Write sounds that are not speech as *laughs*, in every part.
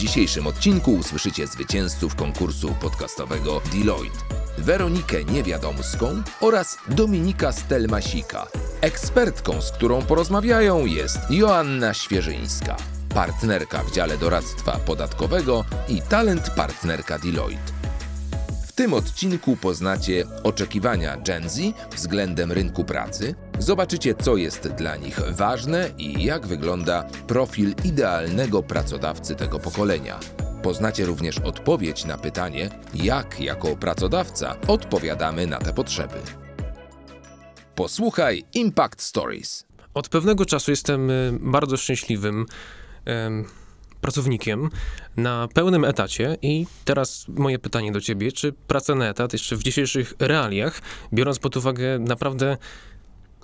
Dzisiejszym odcinku usłyszycie zwycięzców konkursu podcastowego Deloitte. Weronikę Niewiadomską oraz Dominika Stelmasika. Ekspertką, z którą porozmawiają jest Joanna Świeżyńska, partnerka w dziale doradztwa podatkowego i talent partnerka Deloitte. W tym odcinku poznacie oczekiwania Gen Z względem rynku pracy, zobaczycie co jest dla nich ważne i jak wygląda profil idealnego pracodawcy tego pokolenia. Poznacie również odpowiedź na pytanie, jak jako pracodawca odpowiadamy na te potrzeby. Posłuchaj Impact Stories. Od pewnego czasu jestem y, bardzo szczęśliwym em, pracownikiem na pełnym etacie i teraz moje pytanie do ciebie, czy praca na etat jeszcze w dzisiejszych realiach, biorąc pod uwagę naprawdę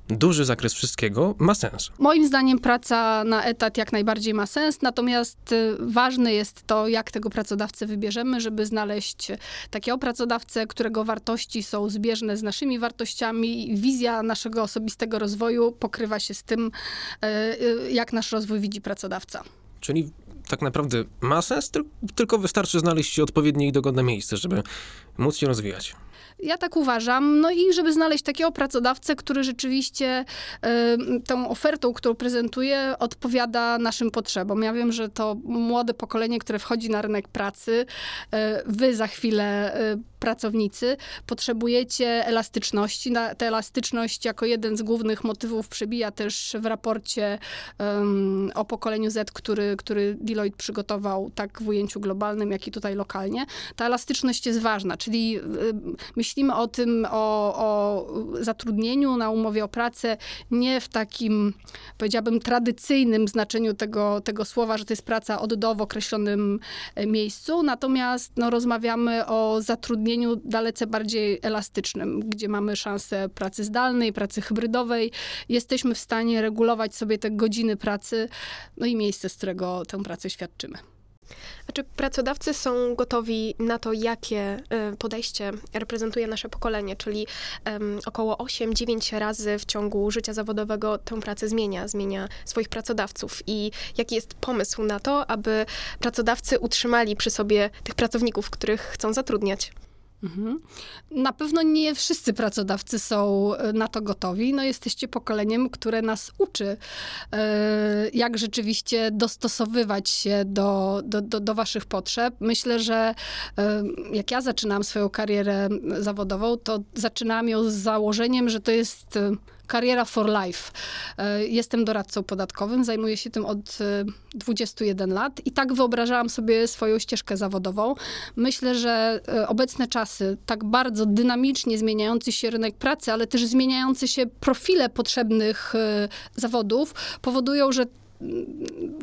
duży zakres wszystkiego, ma sens? Moim zdaniem praca na etat jak najbardziej ma sens, natomiast y, ważne jest to, jak tego pracodawcę wybierzemy, żeby znaleźć takiego pracodawcę, którego wartości są zbieżne z naszymi wartościami wizja naszego osobistego rozwoju pokrywa się z tym, y, y, jak nasz rozwój widzi pracodawca. Czyli tak naprawdę ma sens, tyl- tylko wystarczy znaleźć odpowiednie i dogodne miejsce, żeby móc się rozwijać. Ja tak uważam. No i żeby znaleźć takiego pracodawcę, który rzeczywiście y, tą ofertą, którą prezentuje, odpowiada naszym potrzebom. Ja wiem, że to młode pokolenie, które wchodzi na rynek pracy, y, wy za chwilę, y, pracownicy, potrzebujecie elastyczności. Ta elastyczność jako jeden z głównych motywów przebija też w raporcie um, o pokoleniu Z, który, który Deloitte przygotował tak w ujęciu globalnym, jak i tutaj lokalnie. Ta elastyczność jest ważna, czyli myślimy o tym, o, o zatrudnieniu na umowie o pracę nie w takim, powiedziałabym, tradycyjnym znaczeniu tego, tego słowa, że to jest praca od do w określonym e, miejscu, natomiast no, rozmawiamy o zatrudnieniu dalece bardziej elastycznym, gdzie mamy szansę pracy zdalnej, pracy hybrydowej. Jesteśmy w stanie regulować sobie te godziny pracy, no i miejsce, z którego tę pracę świadczymy. A czy pracodawcy są gotowi na to, jakie y, podejście reprezentuje nasze pokolenie, czyli um, około 8-9 razy w ciągu życia zawodowego tę pracę zmienia, zmienia swoich pracodawców i jaki jest pomysł na to, aby pracodawcy utrzymali przy sobie tych pracowników, których chcą zatrudniać? Mhm. Na pewno nie wszyscy pracodawcy są e, na to gotowi. No, jesteście pokoleniem, które nas uczy, e, jak rzeczywiście dostosowywać się do, do, do, do waszych potrzeb. Myślę, że e, jak ja zaczynam swoją karierę zawodową, to zaczynam ją z założeniem, że to jest Kariera for Life. Jestem doradcą podatkowym, zajmuję się tym od 21 lat i tak wyobrażałam sobie swoją ścieżkę zawodową. Myślę, że obecne czasy, tak bardzo dynamicznie zmieniający się rynek pracy, ale też zmieniające się profile potrzebnych zawodów, powodują, że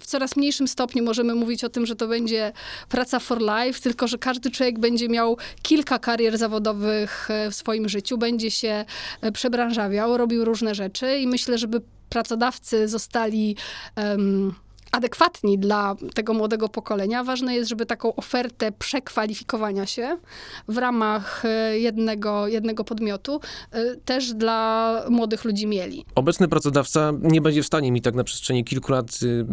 w coraz mniejszym stopniu możemy mówić o tym, że to będzie praca for life, tylko że każdy człowiek będzie miał kilka karier zawodowych w swoim życiu, będzie się przebranżawiał, robił różne rzeczy i myślę, żeby pracodawcy zostali um, adekwatni dla tego młodego pokolenia. Ważne jest, żeby taką ofertę przekwalifikowania się w ramach jednego, jednego podmiotu też dla młodych ludzi mieli. Obecny pracodawca nie będzie w stanie mi tak na przestrzeni kilku lat y,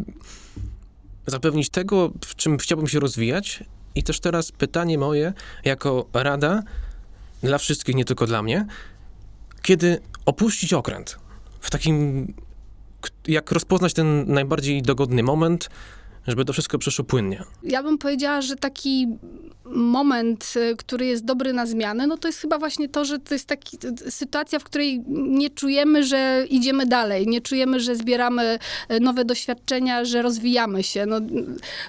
zapewnić tego, w czym chciałbym się rozwijać. I też teraz pytanie moje, jako rada dla wszystkich, nie tylko dla mnie, kiedy opuścić okręt w takim jak rozpoznać ten najbardziej dogodny moment, żeby to wszystko przeszło płynnie? Ja bym powiedziała, że taki moment, y, który jest dobry na zmianę, no to jest chyba właśnie to, że to jest taka sytuacja, w której nie czujemy, że idziemy dalej, nie czujemy, że zbieramy y, nowe doświadczenia, że rozwijamy się. No,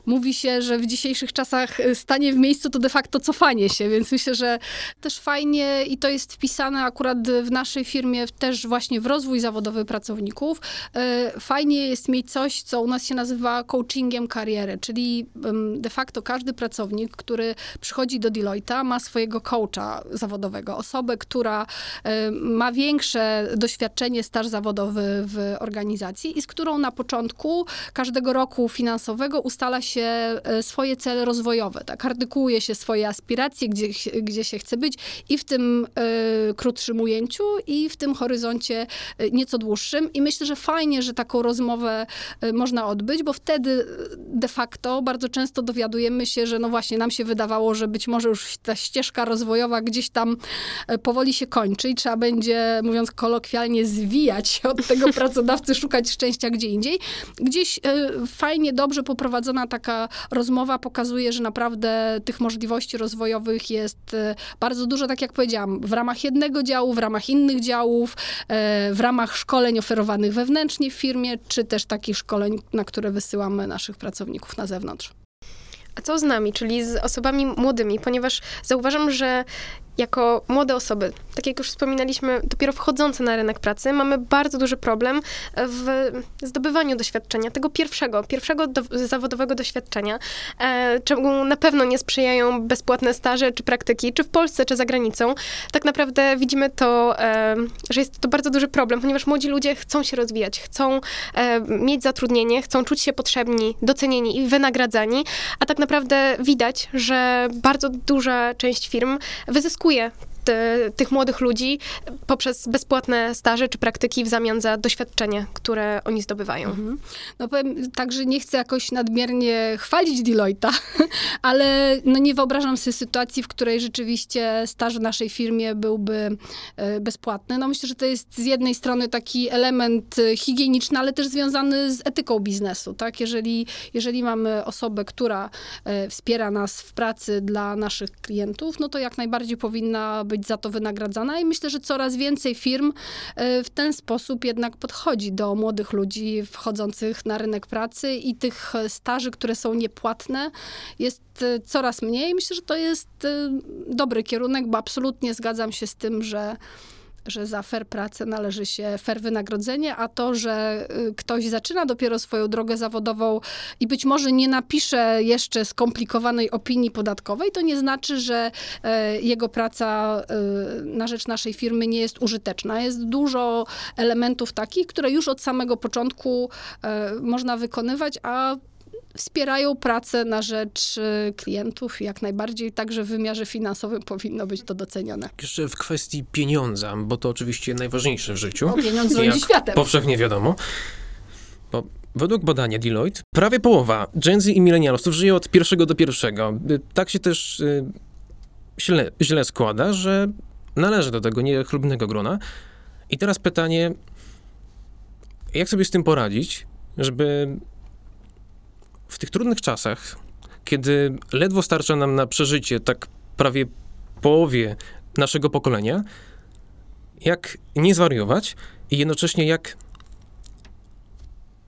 mówi się, że w dzisiejszych czasach y, stanie w miejscu to de facto cofanie się, więc myślę, że też fajnie i to jest wpisane akurat w naszej firmie też właśnie w rozwój zawodowy pracowników. Fajnie jest mieć coś, co u nas się nazywa coachingiem kariery, czyli de facto każdy pracownik, który przychodzi do Deloitte, ma swojego coacha zawodowego, osobę, która ma większe doświadczenie, staż zawodowy w organizacji i z którą na początku każdego roku finansowego ustala się e, swoje cele rozwojowe, tak, artykułuje się swoje aspiracje, gdzie, gdzie się chce być i w tym y, krótszym ujęciu i w tym horyzoncie nieco dłuższym. I myślę, że fajnie, że taką rozmowę można odbyć, bo wtedy de facto bardzo często dowiadujemy się, że no właśnie nam się wydawało, że być może już ta ścieżka rozwojowa gdzieś tam e, powoli się kończy i trzeba będzie, mówiąc kolokwialnie, zwijać się od tego *laughs* pracodawcy, szukać szczęścia gdzie indziej. Gdzieś e, fajnie, dobrze poprowadzona taka rozmowa pokazuje, że naprawdę tych możliwości rozwojowych jest e, bardzo dużo, tak jak powiedziałam, w ramach jednego działu, w ramach innych działów, w ramach szkoleń oferowanych wewnętrznie w firmie, czy też takich szkoleń, na które wysyłamy naszych pracowników na zewnątrz. A co z nami, czyli z osobami młodymi? Ponieważ zauważam, że jako młode osoby, tak jak już wspominaliśmy, dopiero wchodzące na rynek pracy, mamy bardzo duży problem w zdobywaniu doświadczenia, tego pierwszego, pierwszego do, zawodowego doświadczenia, e, czemu na pewno nie sprzyjają bezpłatne staże czy praktyki, czy w Polsce, czy za granicą. Tak naprawdę widzimy to, e, że jest to bardzo duży problem, ponieważ młodzi ludzie chcą się rozwijać, chcą e, mieć zatrudnienie, chcą czuć się potrzebni, docenieni i wynagradzani, a tak naprawdę widać, że bardzo duża część firm wyzyskuje użytkuje te, tych młodych ludzi poprzez bezpłatne staże czy praktyki w zamian za doświadczenie, które oni zdobywają. Mhm. No powiem tak, że nie chcę jakoś nadmiernie chwalić Deloitte'a, *laughs* ale no nie wyobrażam sobie sytuacji, w której rzeczywiście staż w naszej firmie byłby e, bezpłatny. No myślę, że to jest z jednej strony taki element e, higieniczny, ale też związany z etyką biznesu, tak? Jeżeli, jeżeli mamy osobę, która e, wspiera nas w pracy dla naszych klientów, no to jak najbardziej powinna być za to wynagradzana i myślę, że coraz więcej firm e, w ten sposób jednak podchodzi do młodych ludzi wchodzących na rynek pracy i tych staży, które są niepłatne, jest e, coraz mniej. Myślę, że to jest e, dobry kierunek, bo absolutnie zgadzam się z tym, że że za fair pracę należy się fair wynagrodzenie, a to, że y, ktoś zaczyna dopiero swoją drogę zawodową i być może nie napisze jeszcze skomplikowanej opinii podatkowej, to nie znaczy, że e, jego praca e, na rzecz naszej firmy nie jest użyteczna. Jest dużo elementów takich, które już od samego początku e, można wykonywać, a wspierają pracę na rzecz y, klientów jak najbardziej także w wymiarze finansowym powinno być to docenione. Jeszcze w kwestii pieniądza, bo to oczywiście najważniejsze w życiu. O, pieniądz rządzi światem. Powszechnie wiadomo. Bo według badania Deloitte prawie połowa Gen Z i milenialsów żyje od pierwszego do pierwszego. Y, tak się też y, źle, źle składa, że należy do tego niechlubnego grona. I teraz pytanie, jak sobie z tym poradzić, żeby w tych trudnych czasach, kiedy ledwo starcza nam na przeżycie tak prawie połowie naszego pokolenia, jak nie zwariować i jednocześnie jak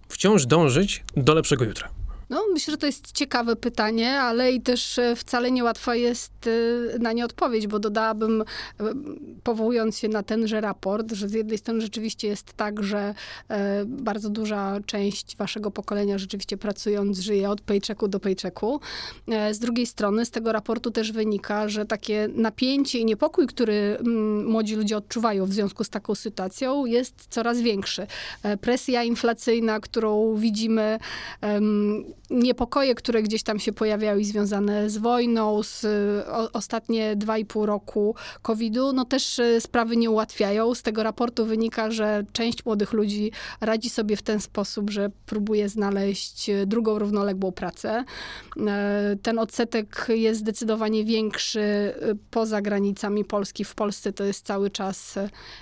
wciąż dążyć do lepszego jutra. No, myślę, że to jest ciekawe pytanie, ale i też e, wcale niełatwa jest e, na nie odpowiedź, bo dodałabym, e, powołując się na tenże raport, że z jednej strony rzeczywiście jest tak, że bardzo duża część waszego pokolenia rzeczywiście pracując żyje od paychecku do paychecku. Z drugiej strony z tego raportu też wynika, że takie napięcie i niepokój, który mm, młodzi ludzie odczuwają w związku z taką sytuacją jest coraz większy. Presja inflacyjna, którą widzimy, niepokoje, które gdzieś tam się pojawiały i związane z wojną, z o, ostatnie dwa i pół roku COVID-u, no też e, sprawy nie ułatwiają. Z tego raportu wynika, że część młodych ludzi radzi sobie w ten sposób, że próbuje znaleźć e, drugą równoległą pracę. Ten odsetek jest zdecydowanie większy poza granicami Polski. W Polsce to jest cały czas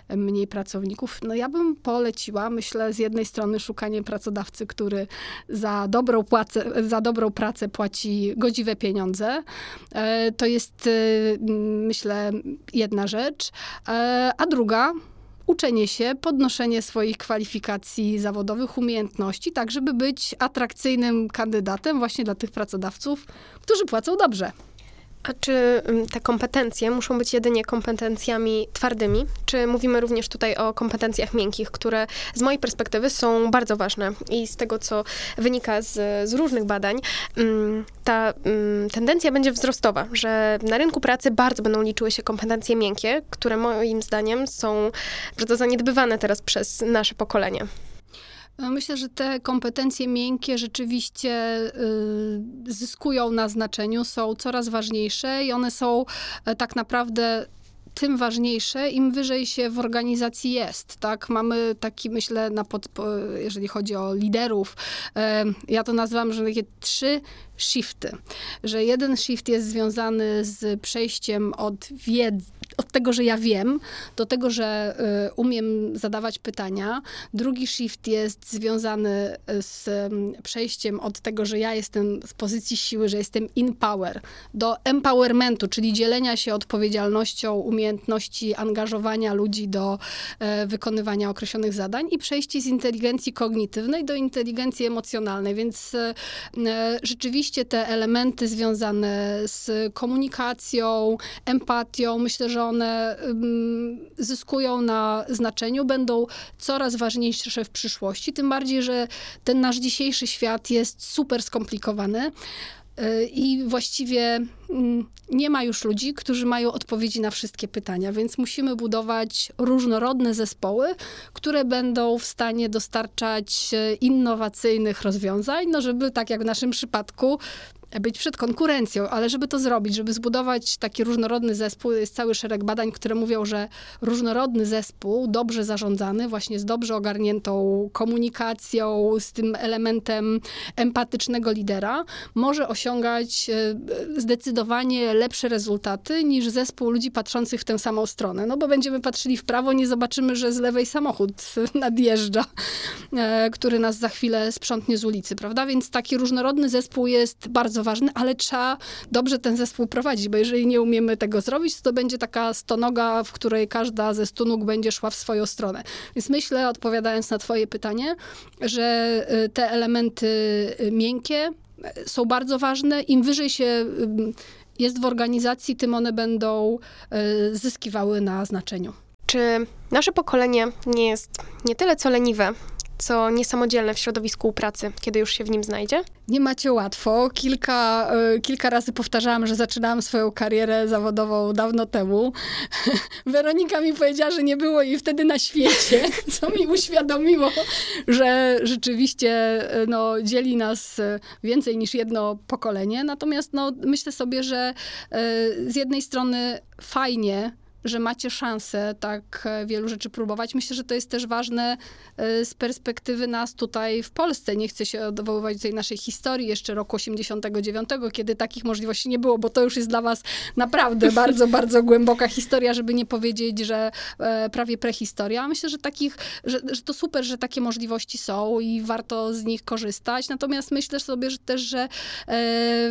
mniej pracowników. No ja bym poleciła, myślę, z jednej strony szukanie pracodawcy, który za dobrą płacę za dobrą pracę płaci godziwe pieniądze. E, to jest, e, myślę, jedna rzecz. E, a druga, uczenie się, podnoszenie swoich kwalifikacji zawodowych, umiejętności, tak żeby być atrakcyjnym kandydatem właśnie dla tych pracodawców, którzy płacą dobrze. A czy mm, te kompetencje muszą być jedynie kompetencjami twardymi? Czy mówimy również tutaj o kompetencjach miękkich, które z mojej perspektywy są bardzo ważne i z tego, co wynika z, z różnych badań, mm, ta mm, tendencja będzie wzrostowa, że na rynku pracy bardzo będą liczyły się kompetencje miękkie, które moim zdaniem są bardzo zaniedbywane teraz przez nasze pokolenie. No, myślę, że te kompetencje miękkie rzeczywiście y, zyskują na znaczeniu, są coraz ważniejsze i one są y, tak naprawdę tym ważniejsze, im wyżej się w organizacji jest, tak? Mamy taki, myślę, na pod, jeżeli chodzi o liderów, y, ja to nazywam, że takie trzy shifty, że jeden shift jest związany z przejściem od wiedzy, od tego, że ja wiem, do tego, że y, umiem zadawać pytania. Drugi shift jest związany z przejściem od tego, że ja jestem z pozycji siły, że jestem in power, do empowermentu, czyli dzielenia się odpowiedzialnością, umiejętności angażowania ludzi do e, wykonywania określonych zadań i przejście z inteligencji kognitywnej do inteligencji emocjonalnej. Więc e, e, rzeczywiście te elementy związane z komunikacją, empatią, myślę, że one zyskują na znaczeniu, będą coraz ważniejsze w przyszłości, tym bardziej, że ten nasz dzisiejszy świat jest super skomplikowany. Y, I właściwie nie ma już ludzi, którzy mają odpowiedzi na wszystkie pytania, więc musimy budować różnorodne zespoły, które będą w stanie dostarczać y, innowacyjnych rozwiązań, no żeby tak jak w naszym przypadku być przed konkurencją, ale żeby to zrobić, żeby zbudować taki różnorodny zespół, jest cały szereg badań, które mówią, że różnorodny zespół, dobrze zarządzany, właśnie z dobrze ogarniętą komunikacją, z tym elementem empatycznego lidera, może osiągać e, zdecydowanie lepsze rezultaty niż zespół ludzi patrzących w tę samą stronę. No bo będziemy patrzyli w prawo, nie zobaczymy, że z lewej samochód *laughs* nadjeżdża, e, który nas za chwilę sprzątnie z ulicy, prawda? Więc taki różnorodny zespół jest bardzo bardzo ważny, ale trzeba dobrze ten zespół prowadzić, bo jeżeli nie umiemy tego zrobić, to, będzie taka stonoga, w której każda ze stu nóg będzie szła w swoją stronę. Więc myślę, odpowiadając na twoje pytanie, że y, te elementy y, miękkie y, są bardzo ważne. Im wyżej się jest w organizacji, tym one będą zyskiwały na znaczeniu. Czy nasze pokolenie nie jest nie tyle co leniwe, co niesamodzielne w środowisku pracy, kiedy już się w nim znajdzie? Nie macie łatwo. Kilka, e, kilka razy powtarzałam, że zaczynałam swoją karierę zawodową dawno temu. *laughs* Weronika mi powiedziała, że nie było jej wtedy na świecie, *laughs* co mi uświadomiło, że rzeczywiście e, no, dzieli nas e, więcej niż jedno pokolenie. Natomiast no, myślę sobie, że z jednej strony fajnie, że macie szansę tak e, wielu rzeczy próbować. Myślę, że to jest też ważne e, z perspektywy nas tutaj w Polsce. Nie chcę się odwoływać do tej naszej historii jeszcze roku 89, kiedy takich możliwości nie było, bo to już jest dla was naprawdę *laughs* bardzo, bardzo głęboka historia, żeby nie powiedzieć, że e, prawie prehistoria. Myślę, że takich, że, że to super, że takie możliwości są i warto z nich korzystać. Natomiast myślę sobie że też, że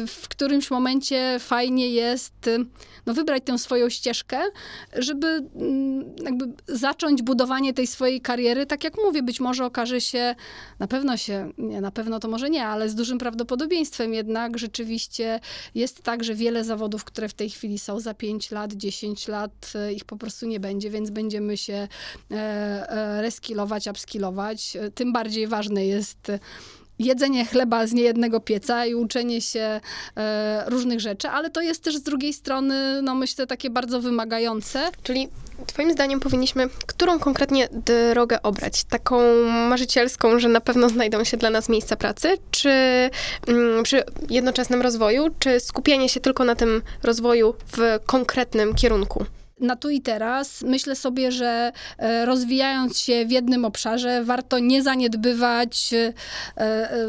w którymś momencie fajnie jest no, wybrać tę swoją ścieżkę, żeby mm, jakby zacząć budowanie tej swojej kariery, tak jak mówię, być może okaże się, na pewno się, nie, na pewno to może nie, ale z dużym prawdopodobieństwem jednak rzeczywiście jest tak, że wiele zawodów, które w tej chwili są za 5 lat, 10 lat, e, ich po prostu nie będzie, więc będziemy się e, e, reskilować, upskillować. Tym bardziej ważne jest jedzenie chleba z niejednego pieca i uczenie się e, różnych rzeczy, ale to jest też z drugiej strony, no myślę, takie bardzo wymagające. Czyli Twoim zdaniem powinniśmy którą konkretnie drogę obrać? Taką marzycielską, że na pewno znajdą się dla nas miejsca pracy, czy mm, przy jednoczesnym rozwoju, czy skupienie się tylko na tym rozwoju w konkretnym kierunku? Na tu i teraz. Myślę sobie, że e, rozwijając się w jednym obszarze, warto nie zaniedbywać e, e,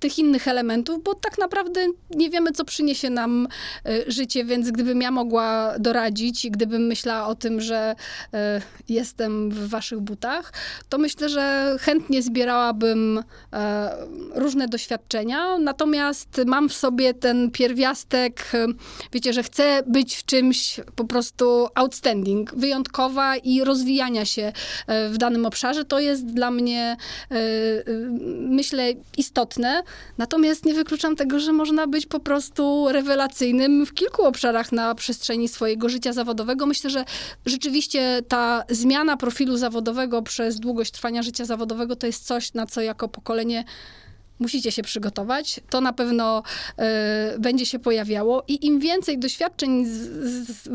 tych innych elementów, bo tak naprawdę nie wiemy, co przyniesie nam życie, więc gdybym ja mogła doradzić i gdybym myślała o tym, że jestem w waszych butach, to myślę, że chętnie zbierałabym różne doświadczenia, natomiast mam w sobie ten pierwiastek, wiecie, że chcę być w czymś po prostu outstanding, wyjątkowa i rozwijania się e, w danym obszarze. To jest dla mnie, e, e, myślę, istotne. Natomiast nie wykluczam tego, że można być po prostu rewelacyjnym w kilku obszarach na przestrzeni swojego życia zawodowego. Myślę, że rzeczywiście ta zmiana profilu zawodowego przez długość trwania życia zawodowego to jest coś, na co jako pokolenie musicie się przygotować. To na pewno e, będzie się pojawiało i im więcej doświadczeń z, z,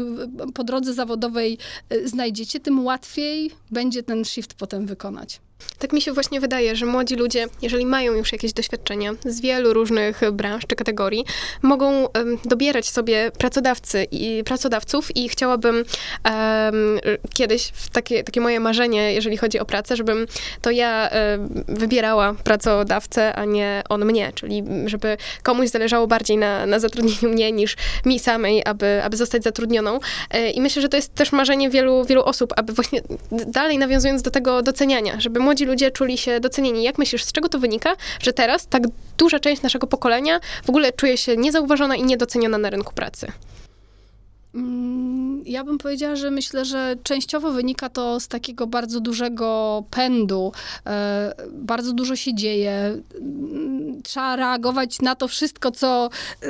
po drodze zawodowej e, znajdziecie, tym łatwiej będzie ten shift potem wykonać. Tak mi się właśnie wydaje, że młodzi ludzie, jeżeli mają już jakieś doświadczenia z wielu różnych branż czy kategorii, mogą um, dobierać sobie pracodawcy i pracodawców i chciałabym um, kiedyś, takie, takie moje marzenie, jeżeli chodzi o pracę, żebym to ja um, wybierała pracodawcę, a nie on mnie, czyli żeby komuś zależało bardziej na, na zatrudnieniu mnie niż mi samej, aby, aby zostać zatrudnioną. E, I myślę, że to jest też marzenie wielu, wielu osób, aby właśnie dalej nawiązując do tego doceniania, żeby młodzi ludzie czuli się docenieni. Jak myślisz, z czego to wynika, że teraz tak duża część naszego pokolenia w ogóle czuje się niezauważona i niedoceniona na rynku pracy? Mm, ja bym powiedziała, że myślę, że częściowo wynika to z takiego bardzo dużego pędu. E, bardzo dużo się dzieje. Mm, trzeba reagować na to wszystko, co e,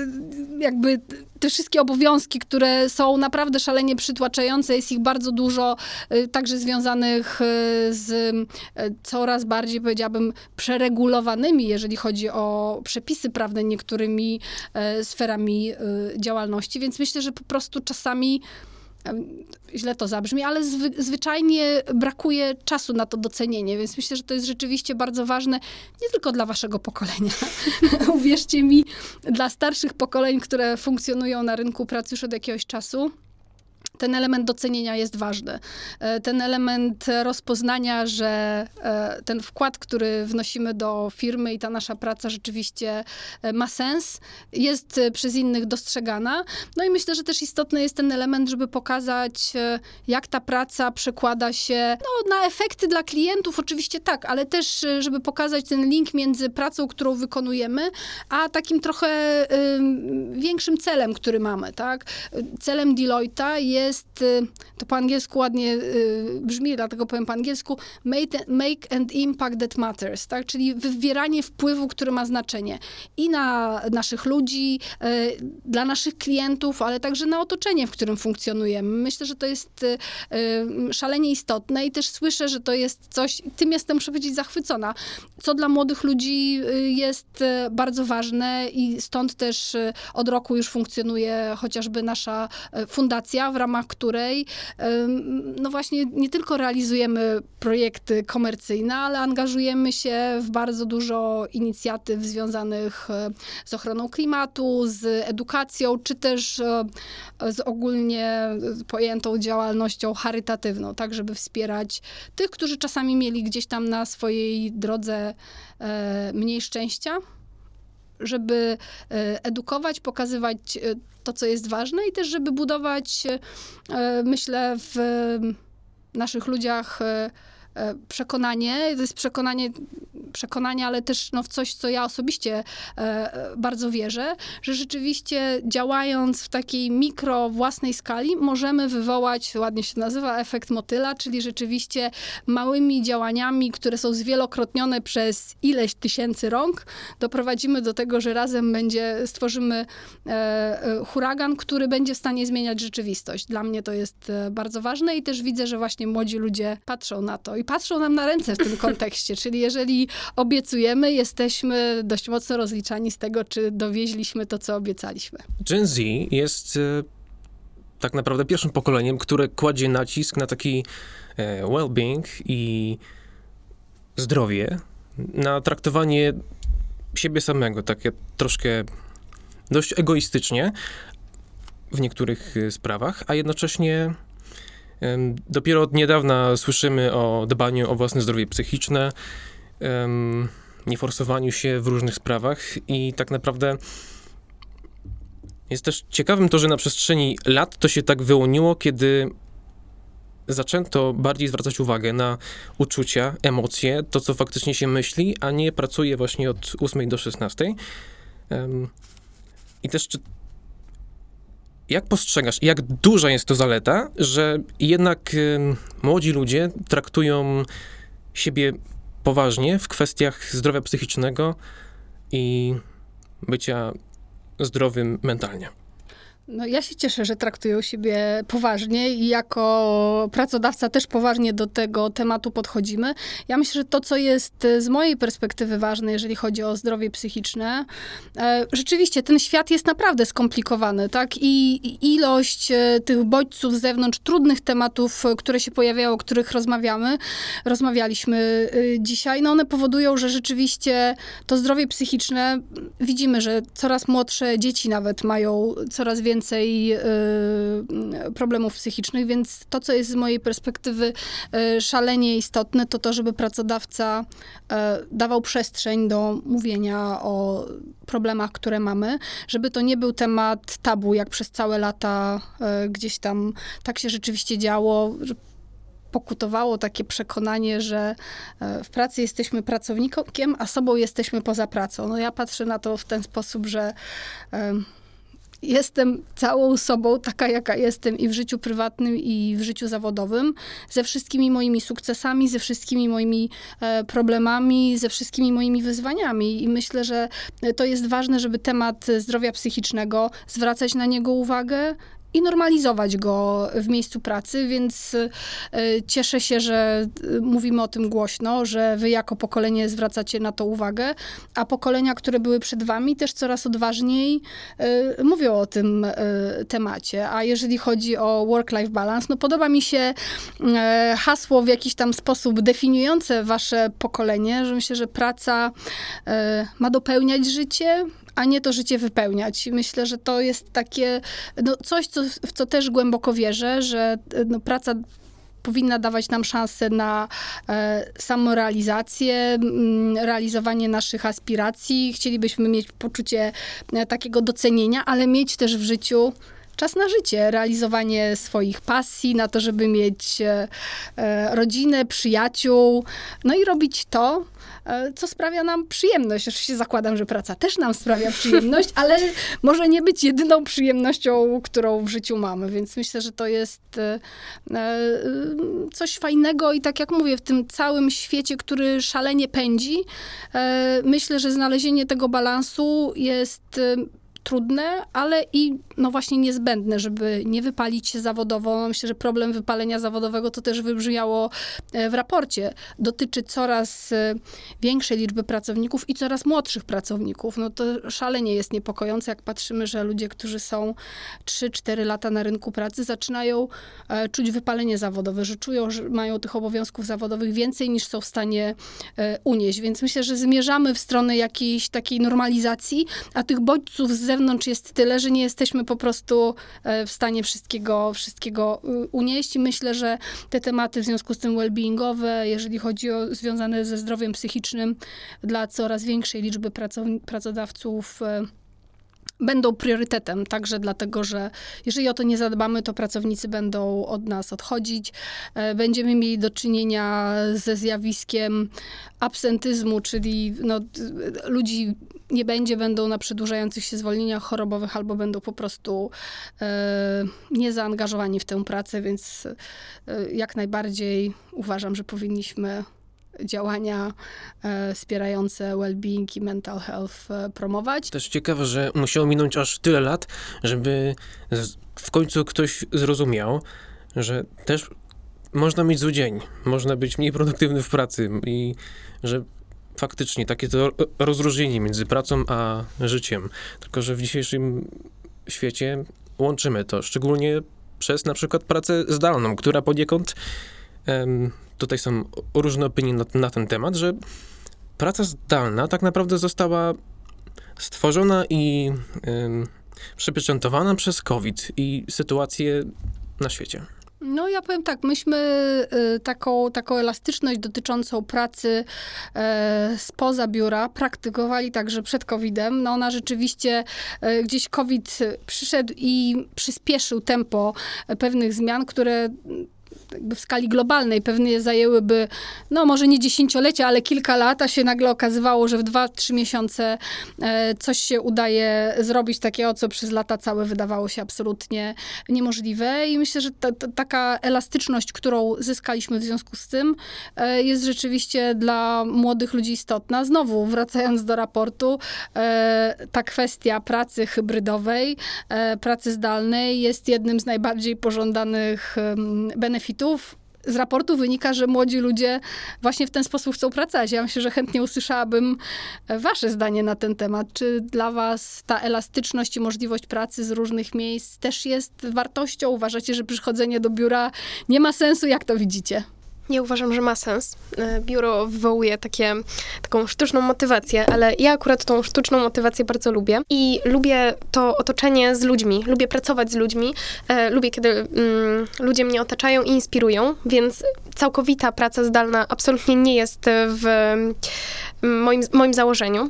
jakby te wszystkie obowiązki, które są naprawdę szalenie przytłaczające, jest ich bardzo dużo, e, także związanych z coraz bardziej, powiedziałabym, przeregulowanymi, jeżeli chodzi o przepisy prawne niektórymi sferami działalności, więc myślę, że po prostu czasami źle to zabrzmi, ale zwy, zwyczajnie brakuje czasu na to docenienie, więc myślę, że to jest rzeczywiście bardzo ważne, nie tylko dla waszego pokolenia. *laughs* Uwierzcie mi, dla starszych pokoleń, które funkcjonują na rynku pracy już od jakiegoś czasu ten element docenienia jest ważny. E, ten element rozpoznania, że e, ten wkład, który wnosimy do firmy i ta nasza praca rzeczywiście e, ma sens, jest przez innych dostrzegana. No i myślę, że też istotny jest ten element, żeby pokazać, jak ta praca przekłada się no, na efekty dla klientów, oczywiście tak, ale też, żeby pokazać ten link między pracą, którą wykonujemy, a takim trochę y, większym celem, który mamy, tak? Celem Deloitte'a jest jest, y, to po angielsku ładnie y, brzmi, dlatego powiem po angielsku, make, and impact that matters, tak? czyli wywieranie wpływu, który ma znaczenie i na naszych ludzi, y, dla naszych klientów, ale także na otoczenie, w którym funkcjonujemy. Myślę, że to jest szalenie istotne i też słyszę, że to jest coś, tym jestem, muszę powiedzieć, zachwycona, co dla młodych ludzi jest bardzo ważne i stąd też od roku już funkcjonuje chociażby nasza fundacja, w ramach której no właśnie nie tylko realizujemy projekty komercyjne, ale angażujemy się w bardzo dużo inicjatyw związanych e, z ochroną klimatu, z edukacją, czy też e, z ogólnie pojętą działalnością charytatywną, tak żeby wspierać tych, którzy czasami mieli gdzieś tam na swojej drodze e, mniej szczęścia żeby edukować, pokazywać to, co jest ważne i też, żeby budować, e, myślę, w naszych ludziach e, e, przekonanie, to jest przekonanie przekonania, ale też no, w coś, co ja osobiście e, bardzo wierzę, że rzeczywiście działając w takiej mikro własnej skali możemy wywołać, ładnie się nazywa, efekt motyla, czyli rzeczywiście małymi działaniami, które są zwielokrotnione przez ileś tysięcy rąk, doprowadzimy do tego, że razem będzie, stworzymy e, e, huragan, który będzie w stanie zmieniać rzeczywistość. Dla mnie to jest e, bardzo ważne i też widzę, że właśnie młodzi ludzie patrzą na to i patrzą nam na ręce w tym kontekście, czyli jeżeli obiecujemy, jesteśmy dość mocno rozliczani z tego, czy dowieźliśmy to, co obiecaliśmy. Gen Z jest e, tak naprawdę pierwszym pokoleniem, które kładzie nacisk na taki e, well-being i zdrowie, na traktowanie siebie samego, takie troszkę dość egoistycznie w niektórych e, sprawach, a jednocześnie Dopiero od niedawna słyszymy o dbaniu o własne zdrowie psychiczne, nieforsowaniu się w różnych sprawach i tak naprawdę jest też ciekawym to, że na przestrzeni lat to się tak wyłoniło, kiedy zaczęto bardziej zwracać uwagę na uczucia, emocje, to co faktycznie się myśli, a nie pracuje właśnie od 8 do 16. Em, I też jak postrzegasz, jak duża jest to zaleta, że jednak em, młodzi ludzie traktują siebie poważnie w kwestiach zdrowia psychicznego i bycia zdrowym mentalnie? No, ja się cieszę, że traktują siebie poważnie i jako pracodawca też poważnie do tego tematu podchodzimy. Ja myślę, że to, co jest z mojej perspektywy ważne, jeżeli chodzi o zdrowie psychiczne, e, rzeczywiście ten świat jest naprawdę skomplikowany, tak? I ilość e, tych bodźców z zewnątrz, trudnych tematów, e, które się pojawiają, o których rozmawiamy, rozmawialiśmy e, dzisiaj, no one powodują, że rzeczywiście to zdrowie psychiczne, widzimy, że coraz młodsze dzieci nawet mają coraz więcej y, problemów psychicznych, więc to, co jest z mojej perspektywy y, szalenie istotne, to to, żeby pracodawca y, dawał przestrzeń do mówienia o problemach, które mamy, żeby to nie był temat tabu, jak przez całe lata gdzieś tam tak się rzeczywiście działo, pokutowało takie przekonanie, że w pracy jesteśmy pracownikiem, a sobą jesteśmy poza pracą. No ja patrzę na to w ten sposób, że jestem całą sobą, taka jaka jestem i w życiu prywatnym, i w życiu zawodowym, ze wszystkimi moimi sukcesami, ze wszystkimi moimi e, problemami, ze wszystkimi moimi wyzwaniami. I myślę, że to jest ważne, żeby temat zdrowia psychicznego, zwracać na niego uwagę i normalizować go w miejscu pracy, więc e, cieszę się, że e, mówimy o tym głośno, że wy jako pokolenie zwracacie na to uwagę, a pokolenia, które były przed wami, też coraz odważniej e, mówią o tym temacie. A jeżeli chodzi o work-life balance, no podoba mi się hasło w jakiś tam sposób definiujące wasze pokolenie, że myślę, że praca ma dopełniać życie, a nie to życie wypełniać. Myślę, że to jest takie, no coś, co, w co też głęboko wierzę, że no, praca powinna dawać nam szansę na e, samorealizację, mm, realizowanie naszych aspiracji. Chcielibyśmy mieć poczucie e, takiego docenienia, ale mieć też w życiu czas na życie, realizowanie swoich pasji, na to, żeby mieć e, e, rodzinę, przyjaciół, no i robić to, co sprawia nam przyjemność. Oczywiście zakładam, że praca też nam sprawia przyjemność, *laughs* ale może nie być jedyną przyjemnością, którą w życiu mamy, więc myślę, że to jest e, e, coś fajnego i tak jak mówię, w tym całym świecie, który szalenie pędzi, e, myślę, że znalezienie tego balansu jest e, trudne, ale i no właśnie niezbędne, żeby nie wypalić się zawodowo. Myślę, że problem wypalenia zawodowego to też wybrzmiało e, w raporcie. Dotyczy coraz e, większej liczby pracowników i coraz młodszych pracowników. No to szalenie jest niepokojące, jak patrzymy, że ludzie, którzy są 3-4 lata na rynku pracy, zaczynają e, czuć wypalenie zawodowe, że czują, że mają tych obowiązków zawodowych więcej niż są w stanie unieść. Więc myślę, że zmierzamy w stronę jakiejś takiej normalizacji, a tych bodźców z zewnątrz jest tyle, że nie jesteśmy po prostu e, w stanie wszystkiego, wszystkiego y, unieść. I myślę, że te tematy w związku z tym well-beingowe, jeżeli chodzi o związane ze zdrowiem psychicznym dla coraz większej liczby pracodawców, e, będą priorytetem, także dlatego, że jeżeli o to nie zadbamy, to pracownicy będą od nas odchodzić. E, Będziemy mieli do czynienia ze zjawiskiem absentyzmu, czyli no, ludzi nie będzie, będą na przedłużających się zwolnieniach chorobowych albo będą po prostu e, niezaangażowani w tę pracę, więc e, jak najbardziej uważam, że powinniśmy działania e, wspierające well-being i mental health e, promować. Też ciekawe, że musiało minąć aż tyle lat, żeby w końcu ktoś zrozumiał, że też można mieć zły dzień, można być mniej produktywny w pracy i że faktycznie takie to rozróżnienie między pracą a życiem. Tylko, że w dzisiejszym świecie łączymy to, szczególnie przez na przykład pracę zdalną, która poniekąd tutaj są różne opinie na, na ten temat, że praca zdalna tak naprawdę została stworzona i ym, przypieczętowana przez COVID i sytuację na świecie. No ja powiem tak, myśmy y, taką, taką elastyczność dotyczącą pracy e, spoza biura praktykowali także przed COVID-em. No ona rzeczywiście e, gdzieś COVID przyszedł i przyspieszył tempo pewnych zmian, które w skali globalnej pewnie zajęłyby, no może nie dziesięciolecia, ale kilka lat, a się nagle okazywało, że w dwa, trzy miesiące e, coś się udaje zrobić takiego, co przez lata całe wydawało się absolutnie niemożliwe. I myślę, że ta, ta, taka elastyczność, którą zyskaliśmy w związku z tym, e, jest rzeczywiście dla młodych ludzi istotna. Znowu, wracając do raportu, e, ta kwestia pracy hybrydowej, pracy zdalnej jest jednym z najbardziej pożądanych benefitów z raportu wynika, że młodzi ludzie właśnie w ten sposób chcą pracować. Ja myślę, że chętnie usłyszałabym wasze zdanie na ten temat. Czy dla was ta elastyczność i możliwość pracy z różnych miejsc też jest wartością? Uważacie, że przychodzenie do biura nie ma sensu? Jak to widzicie? Nie uważam, że ma sens. E, biuro wywołuje takie, taką sztuczną motywację, ale ja akurat tą sztuczną motywację bardzo lubię i lubię to otoczenie z ludźmi. Lubię pracować z ludźmi. E, lubię, kiedy mm, ludzie mnie otaczają i inspirują, więc całkowita praca zdalna absolutnie nie jest w moim, moim założeniu.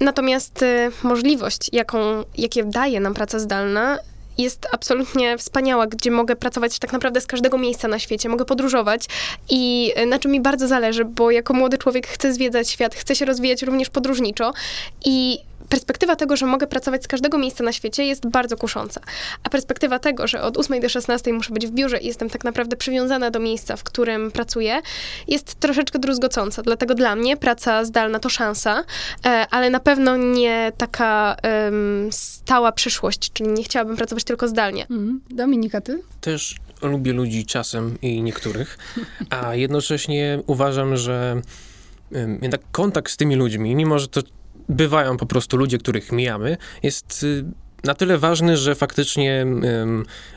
Natomiast e, możliwość, jaką, jakie daje nam praca zdalna, jest absolutnie wspaniała, gdzie mogę pracować tak naprawdę z każdego miejsca na świecie, mogę podróżować i na czym mi bardzo zależy, bo jako młody człowiek chcę zwiedzać świat, chcę się rozwijać również podróżniczo i perspektywa tego, że mogę pracować z każdego miejsca na świecie jest bardzo kusząca. A perspektywa tego, że od 8 do 16 muszę być w biurze i jestem tak naprawdę przywiązana do miejsca, w którym pracuję, jest troszeczkę druzgocąca. Dlatego dla mnie praca zdalna to szansa, e, ale na pewno nie taka um, stała przyszłość, czyli nie chciałabym pracować tylko zdalnie. Mm. Dominika, ty? Też lubię ludzi czasem i niektórych, a jednocześnie uważam, że jednak kontakt z tymi ludźmi, mimo że to bywają po prostu ludzie, których mijamy, jest y, na tyle ważny, że faktycznie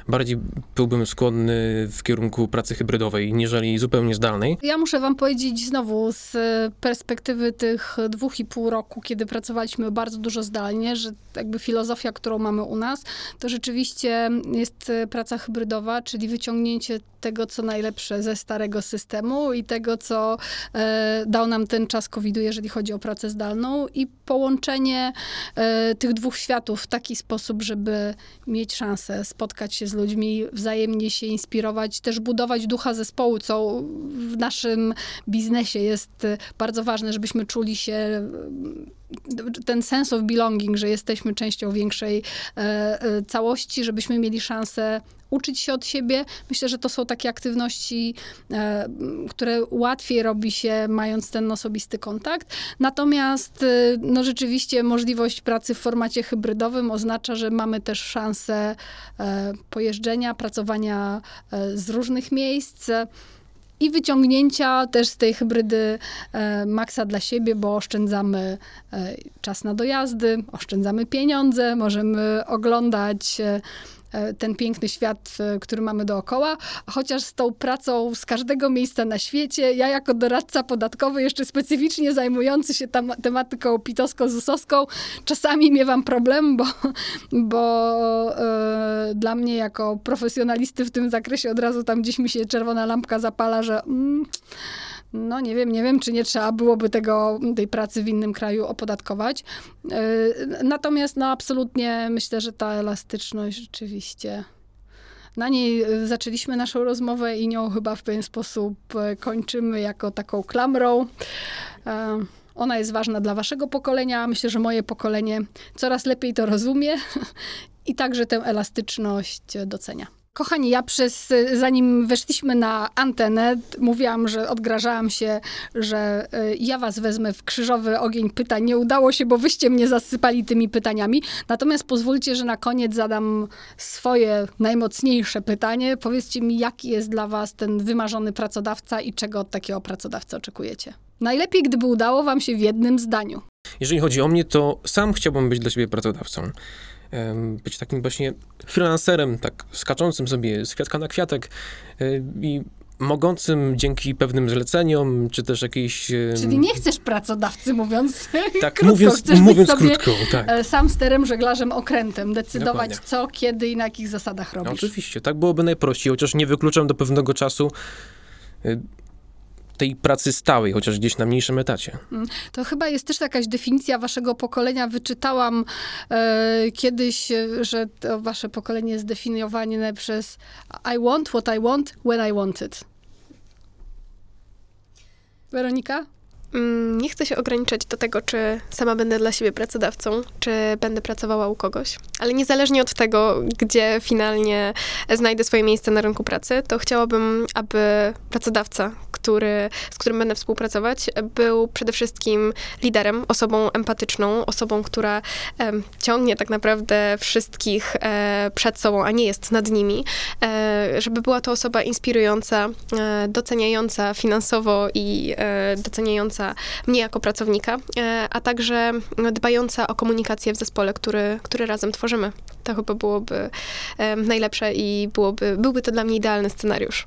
bardziej byłbym skłonny w kierunku pracy hybrydowej, niżeli zupełnie zdalnej. Ja muszę wam powiedzieć znowu z perspektywy tych dwóch i pół roku, kiedy pracowaliśmy bardzo dużo zdalnie, że jakby filozofia, którą mamy u nas, to rzeczywiście jest praca hybrydowa, czyli wyciągnięcie tego, co najlepsze ze starego systemu i tego, co e, dał nam ten czas COVID-u, jeżeli chodzi o pracę zdalną i połączenie e, tych dwóch światów w taki sposób, żeby mieć szansę spotkać się z ludźmi, wzajemnie się inspirować, też budować ducha zespołu, co w naszym biznesie jest bardzo ważne, żebyśmy czuli się ten sense of belonging, że jesteśmy częścią większej e, e, całości, żebyśmy mieli szansę uczyć się od siebie. Myślę, że to są takie aktywności, e, które łatwiej robi się mając ten osobisty kontakt. Natomiast no rzeczywiście możliwość pracy w formacie hybrydowym oznacza, że mamy też szansę pojeżdżenia, pracowania z różnych miejsc i wyciągnięcia też z tej hybrydy e, maksa dla siebie, bo oszczędzamy e, czas na dojazdy, oszczędzamy pieniądze, możemy oglądać e, ten piękny świat, e, który mamy dookoła, chociaż z tą pracą z każdego miejsca na świecie, ja jako doradca podatkowy, jeszcze specyficznie zajmujący się tam, tematyką pitowsko-zusowską, czasami miewam problem, bo, bo e, dla mnie jako profesjonalisty w tym zakresie od razu tam gdzieś mi się czerwona lampka zapala, że mm, no nie wiem, nie wiem, czy nie trzeba byłoby tego, tej pracy w innym kraju opodatkować. E, natomiast no absolutnie myślę, że ta elastyczność rzeczywiście na niej e, zaczęliśmy naszą rozmowę i nią chyba w pewien sposób e, kończymy jako taką klamrą. Ona jest ważna dla waszego pokolenia. Myślę, że moje pokolenie coraz lepiej to rozumie *laughs* i także tę elastyczność docenia. Kochani, ja przez, zanim weszliśmy na antenę, mówiłam, że odgrażałam się, że e, ja was wezmę w krzyżowy ogień pytań. Nie udało się, bo wyście mnie zasypali tymi pytaniami. Natomiast pozwólcie, że na koniec zadam swoje najmocniejsze pytanie. Powiedzcie mi, jaki jest dla was ten wymarzony pracodawca i czego od takiego pracodawcy oczekujecie? Najlepiej, gdyby udało wam się w jednym zdaniu. Jeżeli chodzi o mnie, to sam chciałbym być dla siebie pracodawcą być takim właśnie freelancerem, tak skaczącym sobie z kwiatka na kwiatek e, i mogącym dzięki pewnym zleceniom, czy też jakiejś... Czyli nie chcesz pracodawcy, mówiąc *laughs* Tak, krótko, mówiąc, mówiąc krótko, tak. e, sam sterem, żeglarzem, okrętem, decydować Dokładnie. co, kiedy i na jakich zasadach No, robisz. oczywiście, tak byłoby najprościej, chociaż nie wykluczam do pewnego czasu y, tej pracy stałej, chociaż gdzieś na mniejszym etacie. To chyba jest też jakaś definicja waszego pokolenia. Wyczytałam e, kiedyś, e, że wasze pokolenie jest definiowane przez I want what I want when I want it. Weronika? Mm, Nie chcę się ograniczać do tego, czy sama będę dla siebie pracodawcą, czy będę pracowała u kogoś, ale niezależnie od tego, gdzie finalnie znajdę swoje miejsce na rynku pracy, to chciałabym, aby pracodawca, który, z którym będę współpracować, był przede wszystkim liderem, osobą empatyczną, osobą, która em, ciągnie tak naprawdę wszystkich e, przed sobą, a nie jest nad nimi, e, żeby była to osoba inspirująca, e, doceniająca finansowo i e, doceniająca mnie jako pracownika, e, a także dbająca o komunikację w zespole, który, który razem tworzymy. To chyba byłoby e, najlepsze i byłoby, byłby to dla mnie idealny scenariusz.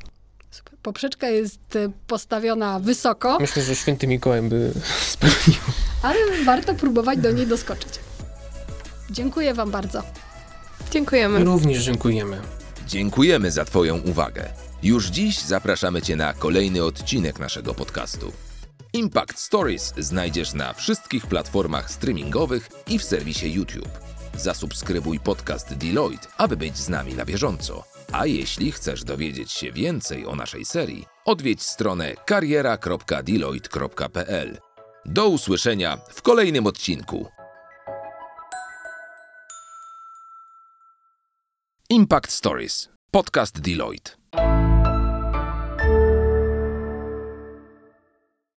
Super. Poprzeczka jest e, postawiona wysoko, Myślę, że święty Mikołaj by *laughs* spełnił. ale warto próbować do niej doskoczyć. Dziękuję wam bardzo. Dziękujemy. Również dziękujemy. Dziękujemy za Twoją uwagę. Już dziś zapraszamy Cię na kolejny odcinek naszego podcastu. Impact Stories znajdziesz na wszystkich platformach streamingowych i w serwisie YouTube. Zasubskrybuj podcast Deloitte, aby być z nami na bieżąco. A jeśli chcesz dowiedzieć się więcej o naszej serii, odwiedź stronę kariera.deloitte.pl. Do usłyszenia w kolejnym odcinku. Impact Stories. Podcast Deloitte.